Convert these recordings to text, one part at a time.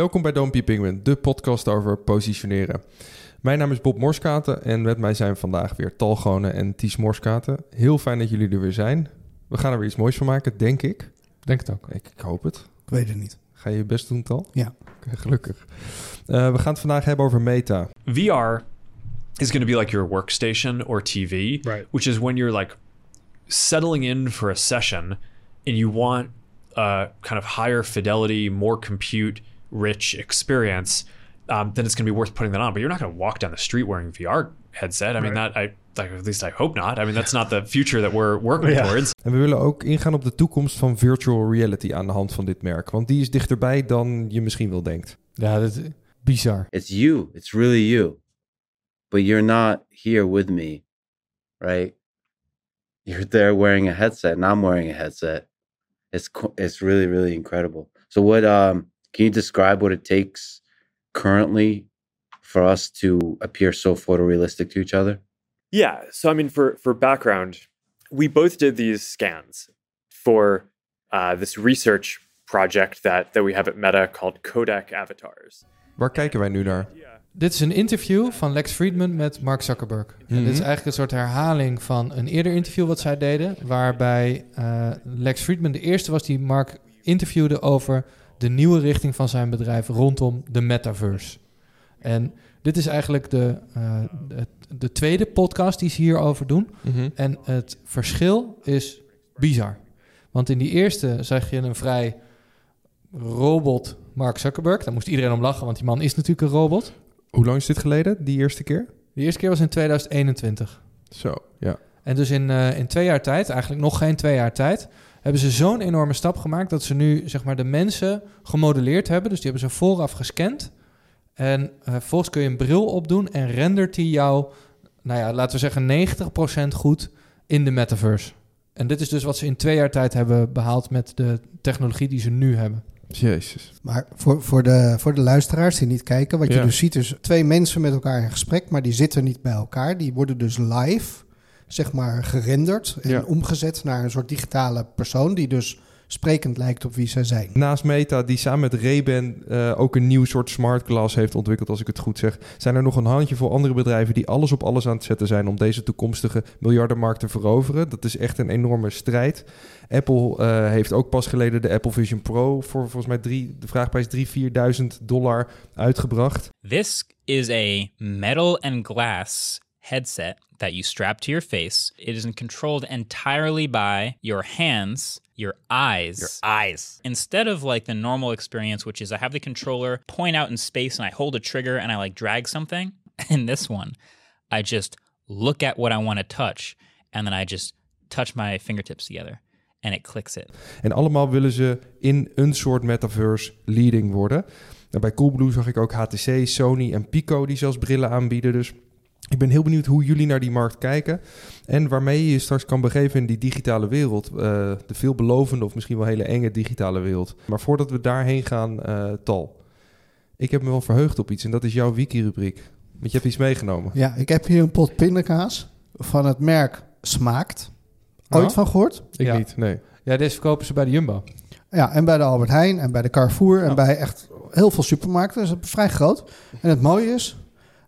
Welkom bij Don't Be Penguin, de podcast over positioneren. Mijn naam is Bob Morskaten en met mij zijn vandaag weer Tal Gone en Ties Morskaten. Heel fijn dat jullie er weer zijn. We gaan er weer iets moois van maken, denk ik. Denk het ook. Ik, ik hoop het. Ik weet het niet. Ga je je best doen, Tal? Ja. Gelukkig. Uh, we gaan het vandaag hebben over meta. VR is going to be like your workstation or TV, Right. which is when you're like settling in for a session and you want a kind of higher fidelity, more compute rich experience, um, then it's going to be worth putting that on. But you're not going to walk down the street wearing a VR headset. I mean, Right. that I like, at least I hope not. I mean, that's not the future that we're working Yeah. towards. En we willen ook ingaan op de toekomst van virtual reality aan de hand van dit merk. Want die is dichterbij dan je misschien wel denkt. Ja, dat is bizar. It's you. It's really you. But you're not here with me, right? You're there wearing a headset, and I'm wearing a headset. It's it's really really incredible. So what um can you describe what it takes currently for us to appear so photorealistic to each other? Yeah. So I mean, for for background, we both did these scans for uh, this research project that that we have at Meta called Kodak Avatars. Waar kijken wij nu naar? Dit is een interview van Lex Friedman met Mark Zuckerberg. En Mhm. dit is eigenlijk een soort herhaling van een eerder interview wat zij deden. Waarbij eh, Lex Friedman de eerste was die Mark interviewde over de nieuwe richting van zijn bedrijf rondom de metaverse. En dit is eigenlijk de, eh, de, de tweede podcast die ze hierover doen. Mhm. En het verschil is bizar. Want in die eerste zag je een vrij robot Mark Zuckerberg. Daar moest iedereen om lachen, want die man is natuurlijk een robot. Hoe lang is dit geleden, die eerste keer? De eerste keer was in 2021. Zo, ja. En dus in, eh, in twee jaar tijd, eigenlijk nog geen twee jaar tijd, hebben ze zo'n enorme stap gemaakt dat ze nu zeg maar de mensen gemodelleerd hebben. Dus die hebben ze vooraf gescand. En eh vervolgens kun je een bril opdoen en rendert die jou, nou ja, laten we zeggen 90% goed in de metaverse. En dit is dus wat ze in twee jaar tijd hebben behaald met de technologie die ze nu hebben. Jezus. Maar voor, voor, de, voor de luisteraars die niet kijken, wat Ja. je dus ziet is twee mensen met elkaar in gesprek, maar die zitten niet bij elkaar. Die worden dus live, zeg maar, gerenderd en Ja. omgezet naar een soort digitale persoon die dus sprekend lijkt op wie zij zijn. Naast Meta, die samen met Ray-Ban eh, ook een nieuw soort smart glass heeft ontwikkeld, als ik het goed zeg, zijn er nog een handjevol andere bedrijven die alles op alles aan het zetten zijn om deze toekomstige miljardenmarkt te veroveren. Dat is echt een enorme strijd. Apple eh, heeft ook pas geleden de Apple Vision Pro voor volgens mij drie, de vraagprijs 3.000, 4.000 dollar uitgebracht. This is a metal and glass headset that you strap to your face. It is controlled entirely by your hands, your eyes. Your eyes. Instead of like the normal experience, which is I have the controller point out in space and I hold a trigger and I like drag something. In this one, I just look at what I want to touch and then I just touch my fingertips together and it clicks it. En allemaal willen ze in een soort metaverse leading worden. En bij Coolblue zag ik ook HTC, Sony en Pico die zelfs brillen aanbieden. Dus ik ben heel benieuwd hoe jullie naar die markt kijken. En waarmee je je straks kan begeven in die digitale wereld. eh, de veelbelovende of misschien wel hele enge digitale wereld. Maar voordat we daarheen gaan, eh, Tal. Ik heb me wel verheugd op iets en dat is jouw wiki-rubriek. Want je hebt iets meegenomen. Ja, ik heb hier een pot pindakaas van het merk Smaakt. Ooit van gehoord? Ik Ja. niet, nee. Ja, deze verkopen ze bij de Jumbo. Ja, en bij de Albert Heijn en bij de Carrefour en bij echt heel veel supermarkten. Dus het is vrij groot. En het mooie is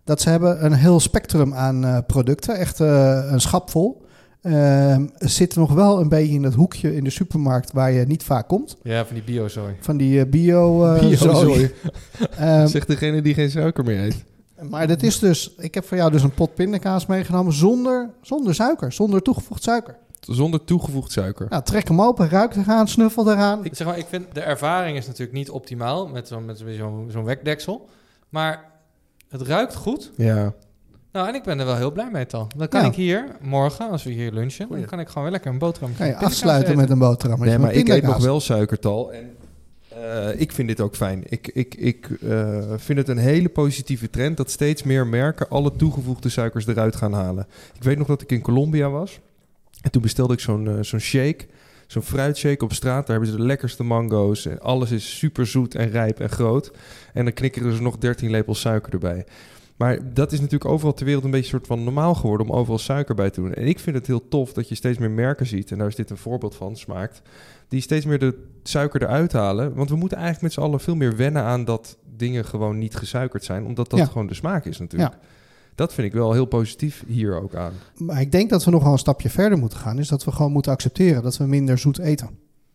dat ze hebben een heel spectrum aan eh, producten. Echt eh, een schap vol. Ehm, zit nog wel een beetje in dat hoekje in de supermarkt waar je niet vaak komt. Ja, van die biozooi. Van die eh, bio... eh, Biozooi. zooi. Ehm, Zegt degene die geen suiker meer eet. maar dat is dus... Ik heb voor jou dus een pot pindakaas meegenomen zonder, zonder suiker. Zonder toegevoegd suiker. Zonder toegevoegd suiker. Nou, trek hem open, ruik eraan, snuffel eraan. Ik zeg maar, ik vind de ervaring is natuurlijk niet optimaal met zo'n met zo'n zo'n wekdeksel. Maar het ruikt goed. Ja. Nou, en ik ben er wel heel blij mee, Tal. Dan kan Ja. ik hier morgen, als we hier lunchen, dan kan ik gewoon weer lekker een boterham Kan je afsluiten met een boterham. Nee, maar ik eet nog wel suikertal. En eh, ik vind dit ook fijn. Ik, ik, ik eh, vind het een hele positieve trend dat steeds meer merken alle toegevoegde suikers eruit gaan halen. Ik weet nog dat ik in Colombia was. En toen bestelde ik zo'n eh, zo'n shake. Zo'n fruitshake op straat. Daar hebben ze de lekkerste mango's. En alles is super zoet en rijp en groot. En dan knikkeren ze nog 13 lepels suiker erbij. Maar dat is natuurlijk overal ter wereld een beetje soort van normaal geworden om overal suiker bij te doen. En ik vind het heel tof dat je steeds meer merken ziet. En daar is dit een voorbeeld van, smaakt. Die steeds meer de suiker eruit halen. Want we moeten eigenlijk met z'n allen veel meer wennen aan dat dingen gewoon niet gesuikerd zijn, omdat dat Ja. gewoon de smaak is natuurlijk. Dat vind ik wel heel positief hier ook aan. Maar ik denk dat we nog wel een stapje verder moeten gaan. Is dat we gewoon moeten accepteren dat we minder zoet eten.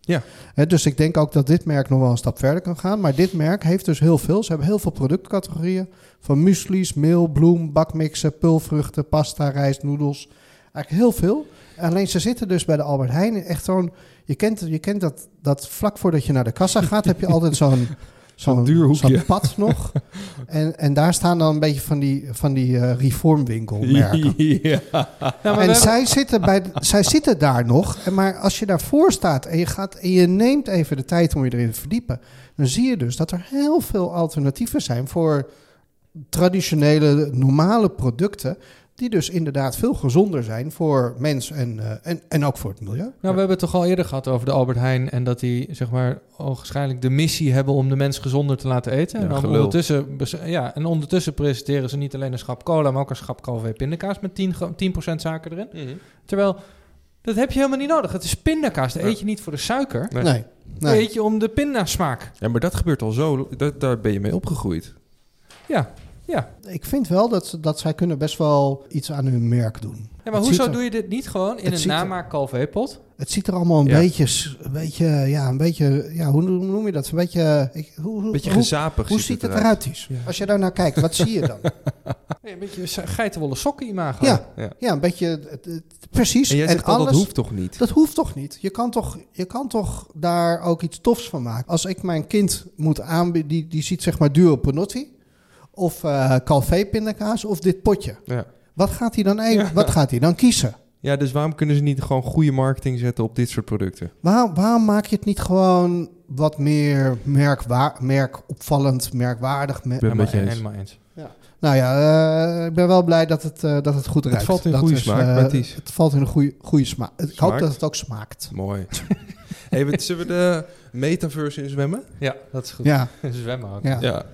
Ja. Dus ik denk ook dat dit merk nog wel een stap verder kan gaan. Maar dit merk heeft dus heel veel. Ze hebben heel veel productcategorieën. Van muesli's, meel, bloem, bakmixen, pulvruchten, pasta, rijst, noedels. Eigenlijk heel veel. Alleen ze zitten dus bij de Albert Heijn echt zo'n... Je kent, je kent dat, dat vlak voordat je naar de kassa gaat... heb je altijd zo'n... Zo'n duur hoekje. Zo'n pad nog. En, en daar staan dan een beetje van die, van die eh, reformwinkelmerken. ja. En hebben- zij zitten, bij, zij zitten daar nog. En Maar als je daarvoor staat en je, gaat, en je neemt even de tijd om je erin te verdiepen... dan zie je dus dat er heel veel alternatieven zijn voor traditionele, normale producten... die dus inderdaad veel gezonder zijn voor mens en, eh, en, en ook voor het milieu. Nou, we hebben het toch al eerder gehad over de Albert Heijn en dat die zeg maar waarschijnlijk de missie hebben om de mens gezonder te laten eten. Ja, en, dan gelul. ondertussen, ja, en ondertussen presenteren ze niet alleen een schap cola, maar ook een schap Calvé pindakaas met 10, gra- 10% suiker erin. Terwijl dat heb je helemaal niet nodig. Het is pindakaas. Dat Ja. eet je niet voor de suiker. Nee. Nee, Dat nee. eet je om de pindasmaak. Ja, maar dat gebeurt al zo. Dat, daar ben je mee opgegroeid. Ja, ja. Ik vind wel dat, ze- dat zij kunnen best wel iets aan hun merk doen. ja maar Het hoezo er- doe je dit niet gewoon in een ziet er- namaak Calvé pot? Het ziet er allemaal een Ja. beetje, een beetje, ja, een beetje, ja, hoe noem je dat? Een beetje, ik, hoe, hoe, Beetje gezapig hoe ziet het eruit? Ja. Als je daar naar kijkt, wat zie je dan? Nee, een beetje geitenwolle sokken imago. Ja, Ja. ja, een beetje, precies. En jij zegt al, alles, dat hoeft toch niet? Dat hoeft toch niet? Je kan toch, je kan toch daar ook iets tofs van maken? Als ik mijn kind moet aanbieden, die, die ziet zeg maar Duo Panotti... of eh Calvé pindakaas of dit potje. Ja. Wat gaat hij dan, even, Ja. wat gaat hij dan kiezen? ja, dus waarom kunnen ze niet gewoon goede marketing zetten op dit soort producten? Waar, waarom maak je het niet gewoon wat meer merkwa merkopvallend, merkwaardig? me- Ik ben het met eens. helemaal eens. Nou ja, eh, ik ben wel blij dat het, eh, dat het goed ruikt. valt in Dat goede is, smaak. Het valt in een goede, goede smaak. Ik hoop dat het ook smaakt. Mooi. hey, wat- zullen we de metaverse in zwemmen? Ja, dat is goed. Ja, Zwemmen ook. ja. Ja.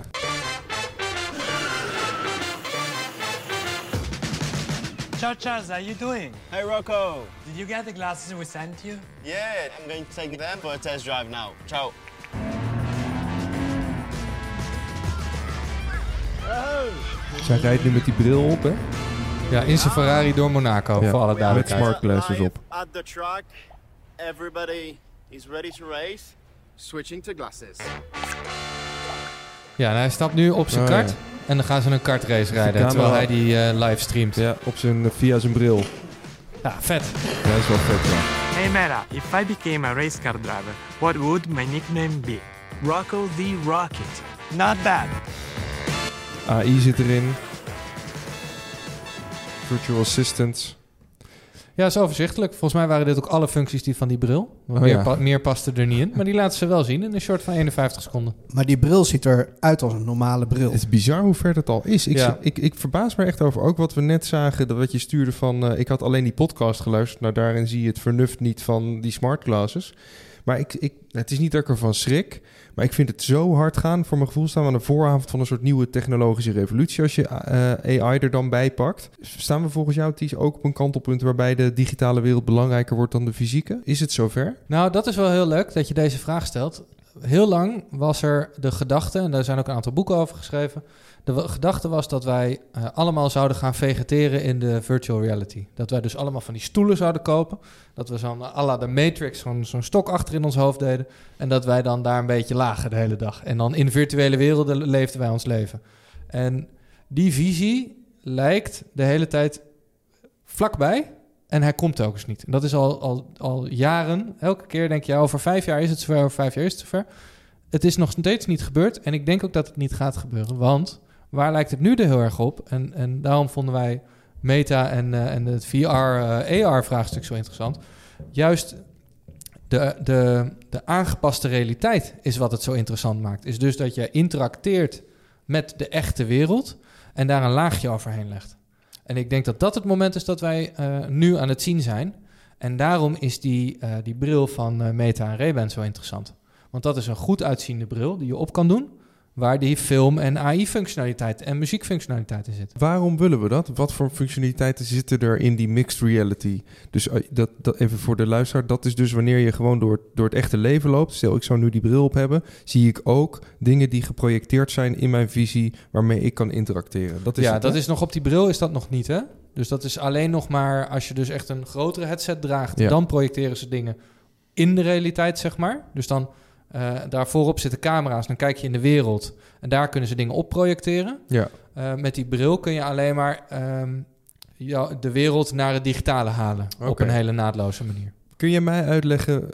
Ciao, Charles, how you doing? Hey Rocco. Did you get the glasses we sent you? Yeah, I'm going to take them for a test drive now. Ciao. Zij rijdt nu met die bril op, hè? Ja, in zijn Ferrari door Monaco, Ja. voor alle Met duidelijkheid. smart glasses op. At the track, everybody is ready to race. Switching to glasses. Ja, en hij stapt nu op zijn Oh, kart ja. En dan gaan ze een kartrace rijden, terwijl hij die eh live streamt. Ja, op zijn, via zijn bril. Ja, vet. Ja, dat is wel vet, ja. Hey Mera, if I became a race car driver, what would my nickname be? Rocco the Rocket. Not bad. AI zit erin. Virtual assistants. Ja, is overzichtelijk. Volgens mij waren dit ook alle functies die van die bril. Want Oh, meer, ja. pa- meer paste er niet in. Maar die laten ze wel zien in een short van 51 seconden. Maar die bril ziet eruit als een normale bril. Het is bizar hoe ver dat al is. Ik, Ja. ik, ik verbaas me echt over ook wat we net zagen. Dat wat je stuurde van... eh, ik had alleen die podcast geluisterd. Nou, daarin zie je het vernuft niet van die smart glasses. Maar ik, ik, het is niet dat ik ervan schrik. Maar ik vind het zo hard gaan. Voor mijn gevoel staan we aan de vooravond van een soort nieuwe technologische revolutie. Als je eh, AI er dan bij pakt. Staan we volgens jou, Ties, ook op een kantelpunt... waarbij de digitale wereld belangrijker wordt dan de fysieke? Is het zover? Nou, dat is wel heel leuk dat je deze vraag stelt. Heel lang was er de gedachte, en daar zijn ook een aantal boeken over geschreven. De gedachte was dat wij eh, allemaal zouden gaan vegeteren in de virtual reality. Dat wij dus allemaal van die stoelen zouden kopen. Dat we zo'n à la de Matrix zo'n stok achter in ons hoofd deden. En dat wij dan daar een beetje lagen de hele dag. En dan in virtuele werelden leefden wij ons leven. En die visie lijkt de hele tijd vlakbij. En hij komt telkens niet. En dat is al, al, al jaren. Elke keer denk je, over vijf jaar is het zover, over vijf jaar is het zover. Het is nog steeds niet gebeurd. En ik denk ook dat het niet gaat gebeuren. Want waar lijkt het nu er heel erg op? En, en daarom vonden wij Meta en, eh, en het VR-AR-vraagstuk zo interessant. Juist de, de, de aangepaste realiteit is wat het zo interessant maakt. Is dus dat je interacteert met de echte wereld en daar een laagje overheen legt. En ik denk dat dat het moment is dat wij eh, nu aan het zien zijn. En daarom is die, eh, die bril van eh, Meta en Ray-Ban zo interessant. Want dat is een goed uitziende bril die je op kan doen. Waar die film- en AI-functionaliteit en muziekfunctionaliteit in zit. Waarom willen we dat? Wat voor functionaliteiten zitten er in die mixed reality? Dus eh, dat, dat even voor de luisteraar, dat is dus wanneer je gewoon door, door het echte leven loopt. Stel, ik zou nu die bril op hebben, zie ik ook dingen die geprojecteerd zijn in mijn visie, waarmee ik kan interacteren. Dat is ja, het, dat is nog op die bril is dat nog niet, hè? Dus dat is alleen nog maar als je dus echt een grotere headset draagt, Ja. dan projecteren ze dingen in de realiteit, zeg maar. Dus dan eh daar voorop zitten camera's, dan kijk je in de wereld en daar kunnen ze dingen op projecteren. Ja. Eh, met die bril kun je alleen maar ehm, de wereld naar het digitale halen op een hele naadloze manier. Kun je mij uitleggen,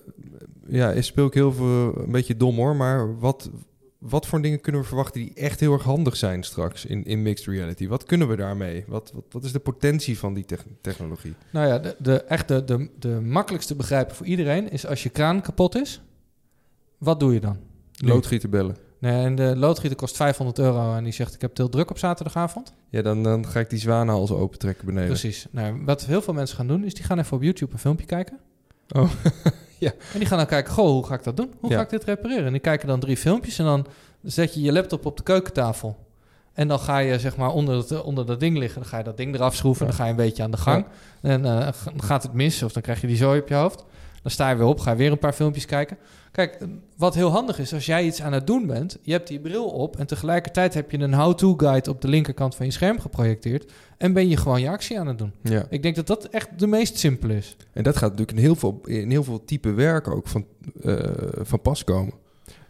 ja, is speel ik heel veel, een beetje dom hoor, maar wat, wat voor dingen kunnen we verwachten die echt heel erg handig zijn straks in, in mixed reality? Wat kunnen we daarmee? Wat, wat, wat is de potentie van die tech- technologie? Nou ja, de, de, echt de, de, de makkelijkste begrijpen voor iedereen is als je kraan kapot is, wat doe je dan? Loodgieter bellen. Nee, en de loodgieter kost 500 euro en die zegt ik heb heel druk op zaterdagavond. Ja, dan, dan ga ik die zwanenhals opentrekken beneden. Precies. Nou, wat heel veel mensen gaan doen is die gaan even op YouTube een filmpje kijken. Oh, ja. En die gaan dan kijken, goh, hoe ga ik dat doen? Hoe Ja. ga ik dit repareren? En die kijken dan drie filmpjes en dan zet je je laptop op de keukentafel. En dan ga je zeg maar onder, het, onder dat ding liggen. Dan ga je dat ding eraf schroeven. Ja. Dan ga je een beetje aan de gang. En dan gaat het mis of dan krijg je die zooi op je hoofd. Dan sta je weer op, ga weer een paar filmpjes kijken. Kijk, wat heel handig is, als jij iets aan het doen bent, je hebt die bril op en tegelijkertijd heb je een how-to guide op de linkerkant van je scherm geprojecteerd en ben je gewoon je actie aan het doen. Ja. Ik denk dat dat echt de meest simpele is. En dat gaat natuurlijk in heel veel, in heel veel type werk ook van, eh, van pas komen.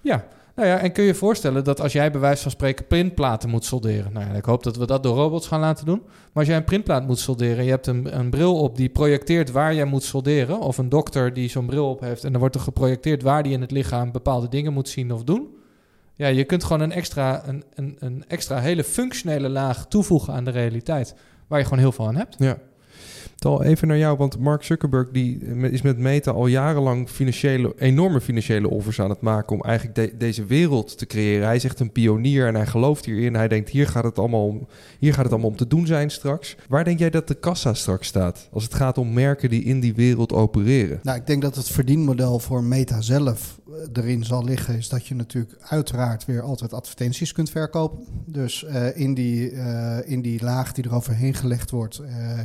Ja, nou ja, en kun je je voorstellen dat als jij bij wijze van spreken printplaten moet solderen. Nou ja, ik hoop dat we dat door robots gaan laten doen. Maar als jij een printplaat moet solderen en je hebt een, een bril op die projecteert waar jij moet solderen. Of een dokter die zo'n bril op heeft en dan wordt er geprojecteerd waar die in het lichaam bepaalde dingen moet zien of doen. Ja, je kunt gewoon een extra, een, een, een extra hele functionele laag toevoegen aan de realiteit. Waar je gewoon heel veel aan hebt. Ja. Tal, even naar jou, want Mark Zuckerberg die is met Meta al jarenlang enorme financiële offers aan het maken om eigenlijk de- deze wereld te creëren. Hij is echt een pionier en hij gelooft hierin. Hij denkt, hier gaat, het allemaal om, hier gaat het allemaal om te doen zijn straks. Waar denk jij dat de kassa straks staat als het gaat om merken die in die wereld opereren? Nou, ik denk dat het verdienmodel voor Meta zelf eh, erin zal liggen, is dat je natuurlijk uiteraard weer altijd advertenties kunt verkopen. Dus eh, in, die, eh, in die laag die er overheen gelegd wordt,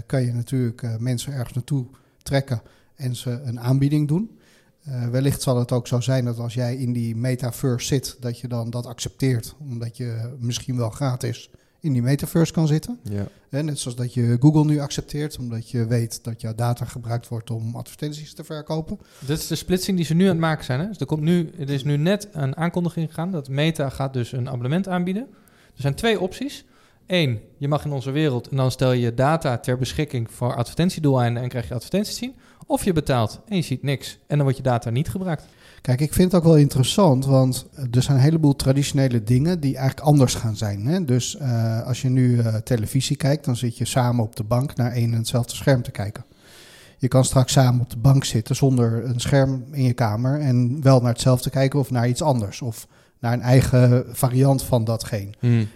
kan je natuurlijk eh, mensen ergens naartoe trekken en ze een aanbieding doen. Eh, wellicht zal het ook zo zijn dat als jij in die metaverse zit, dat je dan dat accepteert, omdat je misschien wel gratis in die metaverse kan zitten. Ja. Hè, net zoals dat je Google nu accepteert, omdat je weet dat jouw data gebruikt wordt om advertenties te verkopen. Dit is de splitsing die ze nu aan het maken zijn. Hè? Dus er, komt nu, er is nu net een aankondiging gegaan dat Meta gaat dus een abonnement aanbieden. Er zijn twee opties. Eén, je mag in onze wereld en dan stel je data ter beschikking voor advertentiedoeleinden en krijg je advertenties zien. Of je betaalt en je ziet niks en dan wordt je data niet gebruikt. Kijk, ik vind het ook wel interessant, want er zijn een heleboel traditionele dingen die eigenlijk anders gaan zijn. Hè? Dus eh, als je nu eh, televisie kijkt, dan zit je samen op de bank naar één en hetzelfde scherm te kijken. Je kan straks samen op de bank zitten zonder een scherm in je kamer en wel naar hetzelfde kijken of naar iets anders. Of naar een eigen variant van datgene.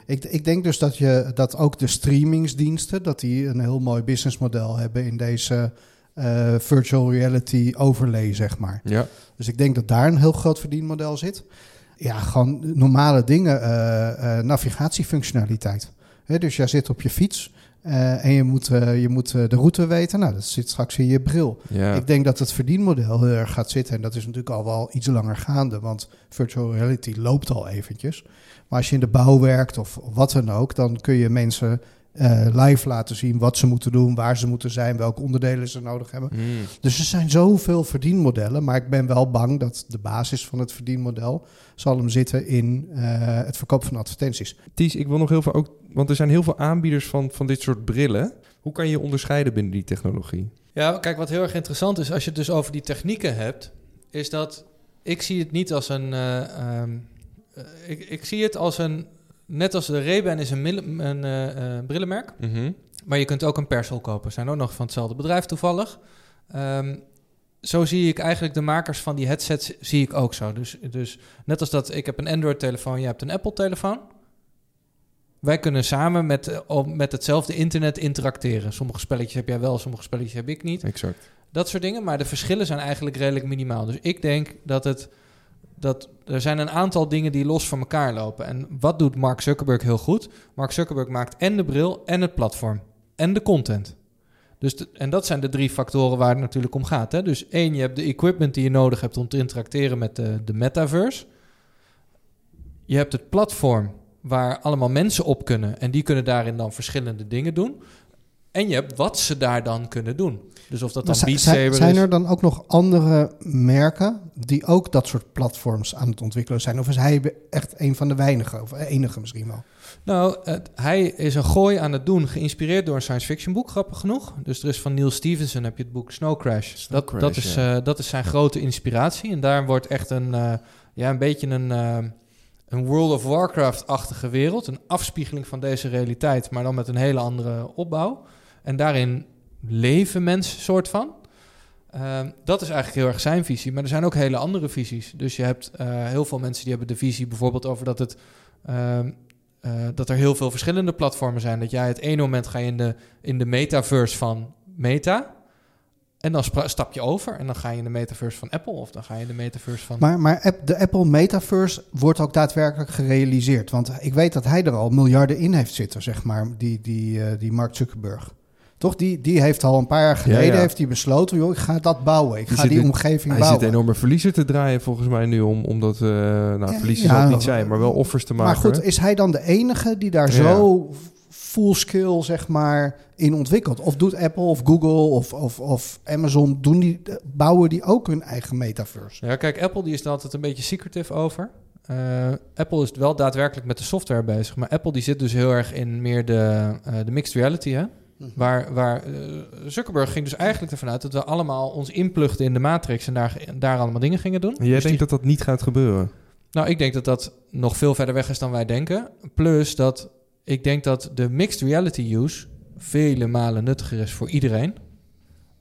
Ik, ik denk dus dat, je, dat ook de streamingsdiensten, dat die een heel mooi businessmodel hebben in deze eh, virtual reality overlay, zeg maar. Ja. Dus ik denk dat daar een heel groot verdienmodel zit. Ja, gewoon normale dingen, eh, eh, navigatiefunctionaliteit. Dus jij zit op je fiets eh, en je moet, eh, je moet eh, de route weten. Nou, dat zit straks in je bril. Ik denk dat het verdienmodel heel erg gaat zitten. En dat is natuurlijk al wel iets langer gaande, want virtual reality loopt al eventjes. Maar als je in de bouw werkt of wat dan ook, dan kun je mensen eh, live laten zien wat ze moeten doen, waar ze moeten zijn, welke onderdelen ze nodig hebben. Mm. Dus er zijn zoveel verdienmodellen, maar ik ben wel bang dat de basis van het verdienmodel zal hem zitten in eh, het verkopen van advertenties. Ties, ik wil nog heel veel ook, want er zijn heel veel aanbieders van, van dit soort brillen. Hoe kan je je onderscheiden binnen die technologie? Ja, kijk, wat heel erg interessant is als je het dus over die technieken hebt, is dat ik zie het niet als een. eh, ehm, eh, ik, ik zie het als een. Net als de Ray-Ban is een, een eh, eh, brillenmerk, maar je kunt ook een Persol kopen. Zijn ook nog van hetzelfde bedrijf toevallig. Ehm, zo zie ik eigenlijk de makers van die headsets zie ik ook zo. Dus, dus net als dat ik heb een Android-telefoon, je hebt een Apple-telefoon. Wij kunnen samen met, eh, met hetzelfde internet interacteren. Sommige spelletjes heb jij wel, sommige spelletjes heb ik niet. Exact. Dat soort dingen. Maar de verschillen zijn eigenlijk redelijk minimaal. Dus ik denk dat het dat er zijn een aantal dingen die los van elkaar lopen. En wat doet Mark Zuckerberg heel goed? Mark Zuckerberg maakt en de bril en het platform en de content. Dus en dat zijn de drie factoren waar het natuurlijk om gaat. Hè? Dus één, je hebt de equipment die je nodig hebt om te interacteren met de metaverse. Je hebt het platform waar allemaal mensen op kunnen en die kunnen daarin dan verschillende dingen doen. En je hebt wat ze daar dan kunnen doen. Dus of dat dan Beat zijn, Saber zijn er dan ook nog andere merken die ook dat soort platforms aan het ontwikkelen zijn? Of is hij echt een van de weinigen, of enige misschien wel? Nou, het- hij is een gooi aan het doen, geïnspireerd door een science fiction boek, grappig genoeg. Dus er is van Neil Stevenson heb je het boek Snow Crash. Snow dat, Crash, dat, is, ja. eh, dat is zijn grote inspiratie. En daar wordt echt een, eh, ja, een beetje een, eh, een World of Warcraft-achtige wereld. Een afspiegeling van deze realiteit, maar dan met een hele andere opbouw. En daarin leven mensen soort van. Ehm, dat is eigenlijk heel erg zijn visie. Maar er zijn ook hele andere visies. Dus je hebt eh, heel veel mensen die hebben de visie bijvoorbeeld over dat het... ehm, eh, dat er heel veel verschillende platformen zijn. Dat jij het ene moment ga je in de, in de metaverse van Meta. En dan stap je over en dan ga je in de metaverse van Apple. Of dan ga je in de metaverse van... Maar, maar de Apple Metaverse wordt ook daadwerkelijk gerealiseerd. Want ik weet dat hij er al miljarden in heeft zitten, zeg maar, die, die, eh, die Mark Zuckerberg. Toch? Die, die heeft al een paar jaar geleden Ja, ja. heeft hij besloten, joh, ik ga dat bouwen. Ik Die ga zit die in- omgeving Hij bouwen. zit enorme verliezen te draaien volgens mij nu om, omdat, eh nou Ja, verliezen ja, zal het niet zijn, maar wel offers te maken. Maar goed, is hij dan de enige die daar Ja. zo full skill, zeg maar, in ontwikkelt? Of doet Apple of Google of, of, of Amazon, doen die, bouwen die ook hun eigen metaverse? Ja, kijk, Apple die is er altijd een beetje secretive over. Eh, Apple is wel daadwerkelijk met de software bezig. Maar Apple die zit dus heel erg in meer de, eh, de mixed reality, hè? Waar, waar eh, Zuckerberg ging dus eigenlijk ervan uit dat we allemaal ons inplugden in de matrix en daar, daar allemaal dingen gingen doen. En jij Dus die- denkt dat dat niet gaat gebeuren? Nou, ik denk dat dat nog veel verder weg is dan wij denken. Plus dat ik denk dat de mixed reality use vele malen nuttiger is voor iedereen.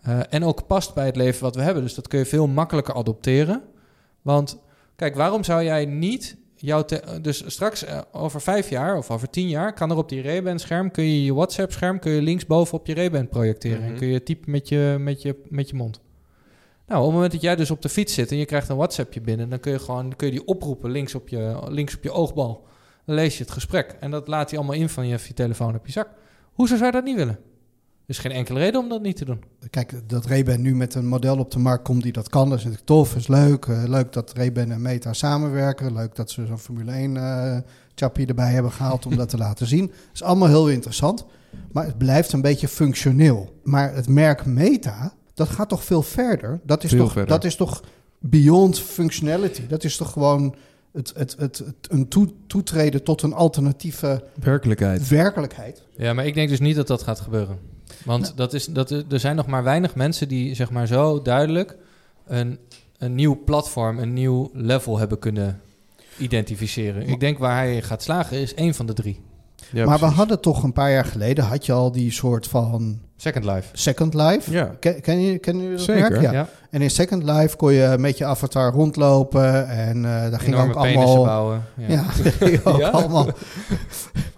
Eh, en ook past bij het leven wat we hebben. Dus dat kun je veel makkelijker adopteren. Want kijk, waarom zou jij niet jouw... te- dus straks eh, over vijf jaar of over tien jaar... kan er op die Ray-Ban-scherm... kun je je WhatsApp-scherm... kun je linksboven op je Ray-Ban projecteren. En Mhm. kun je typen met je, met, je, met je mond. Nou, op het moment dat jij dus op de fiets zit en je krijgt een WhatsAppje binnen, dan kun je gewoon kun je die oproepen links op je, links op je oogbal. Dan lees je het gesprek en dat laat hij allemaal in van je, je telefoon op je zak. Hoezo zou je dat niet willen? Er is geen enkele reden om dat niet te doen. Kijk, dat Ray-Ban nu met een model op de markt komt die dat kan, dat is natuurlijk tof, is leuk. Eh, leuk dat Ray-Ban en Meta samenwerken. Leuk dat ze zo'n Formule 1 eh chappie erbij hebben gehaald om dat te laten zien. is allemaal heel interessant, maar het blijft een beetje functioneel. Maar het merk Meta, dat gaat toch veel verder? Dat is, Veel toch, verder. Dat is toch beyond functionality? Dat is toch gewoon het, het, het, het, een toe- toetreden tot een alternatieve Werkelijkheid. werkelijkheid? Ja, maar ik denk dus niet dat dat gaat gebeuren. Want dat is, dat, er zijn nog maar weinig mensen die zeg maar zo duidelijk een, een nieuw platform, een nieuw level hebben kunnen identificeren. Ik denk waar hij gaat slagen is één van de drie. Ja, maar we hadden toch een paar jaar geleden, had je al die soort van Second Life. Second Life. Ja, Ken, ken je, ken je dat Zeker. merk? Ja. Ja. En in Second Life kon je met je avatar rondlopen en eh daar ging ook allemaal... bouwen. Ja. Ja, daar ging ook Ja? allemaal.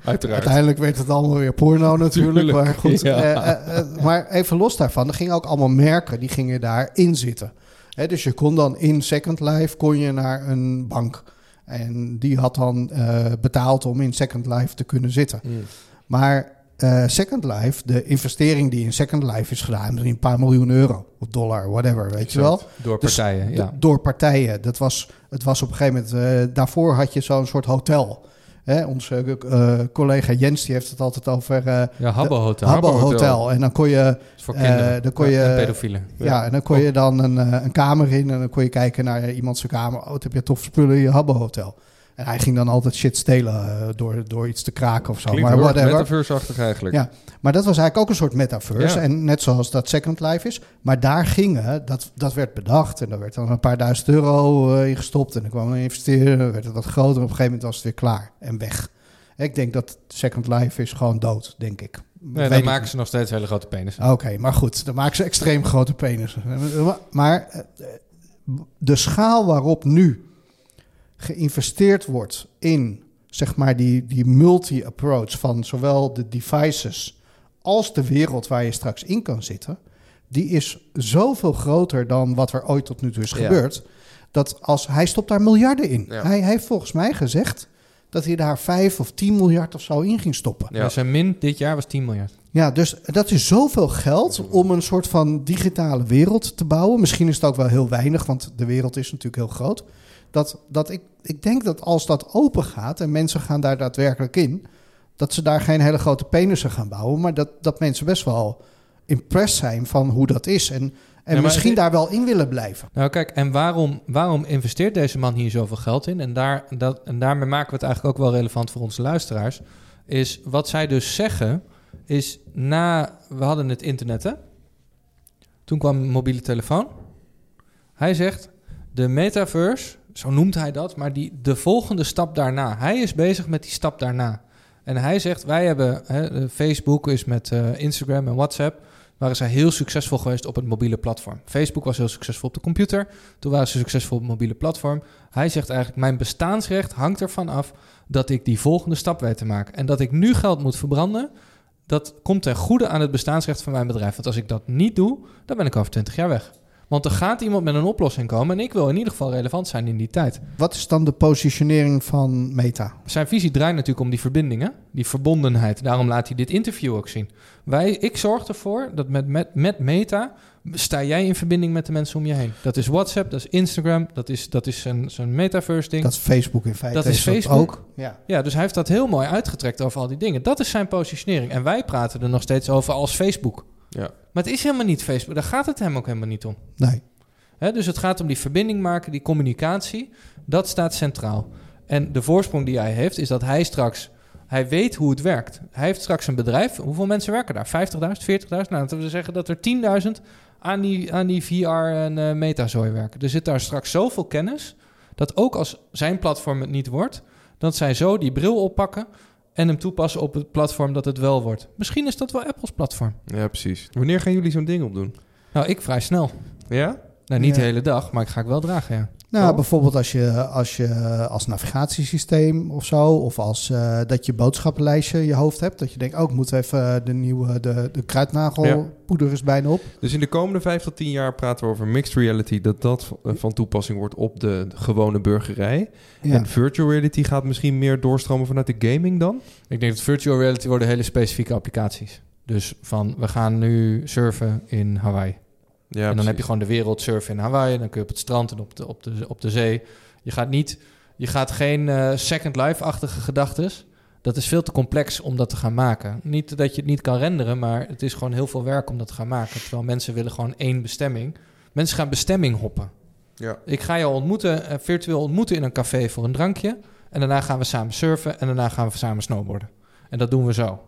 uiteraard. Uiteindelijk werd het allemaal weer porno natuurlijk. Tuurlijk, Maar goed, ja. eh, eh, maar even los daarvan, er gingen ook allemaal merken die gingen daarin zitten. Hè, dus je kon dan in Second Life kon je naar een bank. En die had dan eh, betaald om in Second Life te kunnen zitten. Mm. Maar eh, Second Life, de investering die in Second Life is gedaan, is een paar miljoen euro of dollar, whatever, weet je wel. Door Dus partijen, ja. Door partijen. Dat was, het was op een gegeven moment, eh, daarvoor had je zo'n soort hotel. Hè, onze eh, collega Jens die heeft het altijd over eh Ja, Habbo Hotel. Habbo Hotel. Hotel. En dan kon je, voor dan kon je- en pedofielen. ja. en dan kon je dan een, een kamer in en dan kon je kijken naar iemands kamer. Oh, wat heb je tof spullen in je Habbo Hotel. En hij ging dan altijd shit stelen eh, door, door iets te kraken of zo. Klinkt maar whatever. metaverse-achtig eigenlijk. Ja. Maar dat was eigenlijk ook een soort metaverse. Ja. En net zoals dat Second Life is. Maar daar gingen, dat, dat werd bedacht. En daar werd dan een paar duizend euro eh, in gestopt. En dan kwam een investeerder. Werd het wat groter. En op een gegeven moment was het weer klaar en weg. Ik denk dat Second Life is gewoon dood, denk ik. Nee, dan maken ze nog steeds hele grote penissen. Oké, maar goed. Dan maken ze extreem grote penissen. Maar eh, de schaal waarop nu geïnvesteerd wordt in zeg maar die, die multi-approach van zowel de devices als de wereld waar je straks in kan zitten, die is zoveel groter dan wat er ooit tot nu toe is Ja. gebeurd. Dat als hij stopt daar miljarden in. Ja. Hij heeft volgens mij gezegd dat hij daar 5 of 10 miljard of zo in ging stoppen. Ja. Ja. Zijn min dit jaar was 10 miljard. Ja, dus dat is zoveel geld om een soort van digitale wereld te bouwen. Misschien is het ook wel heel weinig, want de wereld is natuurlijk heel groot. Dat, dat ik, ik denk dat als dat open gaat en mensen gaan daar daadwerkelijk in, dat ze daar geen hele grote penissen gaan bouwen, maar dat, dat mensen best wel impressed zijn van hoe dat is. En, en misschien het- daar wel in willen blijven. Nou kijk, en waarom, waarom investeert deze man hier zoveel geld in? En, daar, dat, en daarmee maken we het eigenlijk ook wel relevant voor onze luisteraars. Is wat zij dus zeggen, is na... We hadden het internet, hè? Toen kwam een mobiele telefoon. Hij zegt, de metaverse, zo noemt hij dat... maar die, de volgende stap daarna. Hij is bezig met die stap daarna. En hij zegt, wij hebben... Hè, eh, Facebook is met eh, Instagram en WhatsApp... waren zij heel succesvol geweest op het mobiele platform. Facebook was heel succesvol op de computer. Toen waren ze succesvol op het mobiele platform. Hij zegt eigenlijk, mijn bestaansrecht hangt ervan af... dat ik die volgende stap weet te maken. En dat ik nu geld moet verbranden... dat komt ten goede aan het bestaansrecht van mijn bedrijf. Want als ik dat niet doe, dan ben ik over 20 jaar weg. Want er gaat iemand met een oplossing komen... en ik wil in ieder geval relevant zijn in die tijd. Wat is dan de positionering van Meta? Zijn visie draait natuurlijk om die verbindingen, die verbondenheid. Daarom laat hij dit interview ook zien. Wij, ik zorg ervoor dat met, met, met Meta sta jij in verbinding met de mensen om je heen. Dat is WhatsApp, dat is Instagram, dat is, dat is zijn, zijn metaverse ding. Dat is Facebook in feite. Dat is dat Facebook. ook. Ja. Ja, dus hij heeft dat heel mooi uitgetrekt over al die dingen. Dat is zijn positionering. En wij praten er nog steeds over als Facebook. Ja. Maar het is helemaal niet Facebook. Daar gaat het hem ook helemaal niet om. Nee. Hè, dus het gaat om die verbinding maken, die communicatie. Dat staat centraal. En de voorsprong die hij heeft, is dat hij straks... Hij weet hoe het werkt. Hij heeft straks een bedrijf. Hoeveel mensen werken daar? 50.000, 40.000? Nou, laten we zeggen dat er 10.000 aan die, aan die VR en eh metazooi werken. Er zit daar straks zoveel kennis... dat ook als zijn platform het niet wordt... dat zij zo die bril oppakken... en hem toepassen op het platform dat het wel wordt. Misschien is dat wel Apples platform. ja, precies. Wanneer gaan jullie zo'n ding opdoen? Nou, ik vrij snel. Ja? Nou, niet Ja. de hele dag, maar ik ga ik wel dragen, ja. Nou, Oh. bijvoorbeeld als je als, je als navigatiesysteem of zo, of als eh, dat je boodschappenlijstje in je hoofd hebt, dat je denkt, oh, ik moet even eh, de nieuwe, de, de kruidnagelpoeder is bijna op. Dus in de komende vijf tot tien jaar praten we over mixed reality, dat dat eh, van toepassing wordt op de gewone burgerij. Ja. En virtual reality gaat misschien meer doorstromen vanuit de gaming dan? Ik denk dat virtual reality worden hele specifieke applicaties. Dus van, we gaan nu surfen in Hawaii. Ja, en dan heb je gewoon de wereld surfen in Hawaii. Dan kun je op het strand en op de, op de, op de zee. Je gaat, niet, je gaat geen eh, Second Life-achtige gedachtes. Dat is veel te complex om dat te gaan maken. Niet dat je het niet kan renderen, maar het is gewoon heel veel werk om dat te gaan maken. Terwijl mensen willen gewoon één bestemming. Mensen gaan bestemming hoppen. Ja. Ik ga jou ontmoeten, eh, virtueel ontmoeten in een café voor een drankje. En daarna gaan we samen surfen en daarna gaan we samen snowboarden. En dat doen we zo.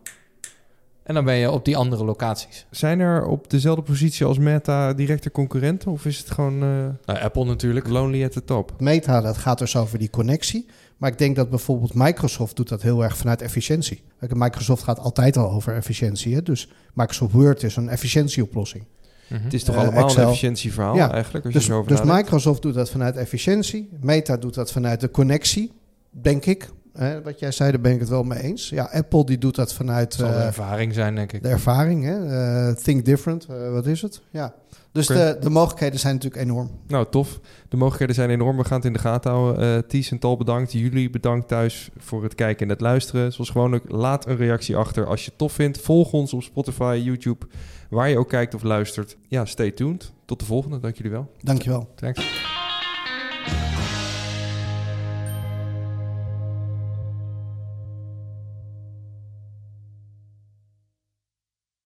En dan ben je op die andere locaties. Zijn er op dezelfde positie als Meta directe concurrenten? Of is het gewoon eh, Nou, Apple natuurlijk. lonely at the top? Meta, dat gaat dus over die connectie. Maar ik denk dat bijvoorbeeld Microsoft doet dat heel erg vanuit efficiëntie. Microsoft gaat altijd al over efficiëntie. Hè? Dus Microsoft Word is een efficiëntieoplossing. Het is toch allemaal Excel. een efficiëntieverhaal Ja. eigenlijk? Als Dus, je zo dus nadenkt? Microsoft doet dat vanuit efficiëntie. Meta doet dat vanuit de connectie, denk ik. Hè, wat jij zei, daar ben ik het wel mee eens. Ja, Apple die doet dat vanuit Het zal de eh, ervaring zijn, denk ik. de ervaring. Hè? Eh, think different, eh, wat is het? Ja. Dus de, de mogelijkheden zijn natuurlijk enorm. Nou, tof. De mogelijkheden zijn enorm. We gaan het in de gaten houden. Ties en Tal bedankt. Jullie bedankt thuis voor het kijken en het luisteren. Zoals gewoonlijk, laat een reactie achter als je het tof vindt. Volg ons op Spotify, YouTube, waar je ook kijkt of luistert. Ja, stay tuned. Tot de volgende. Dank jullie wel. Dankjewel. Thanks.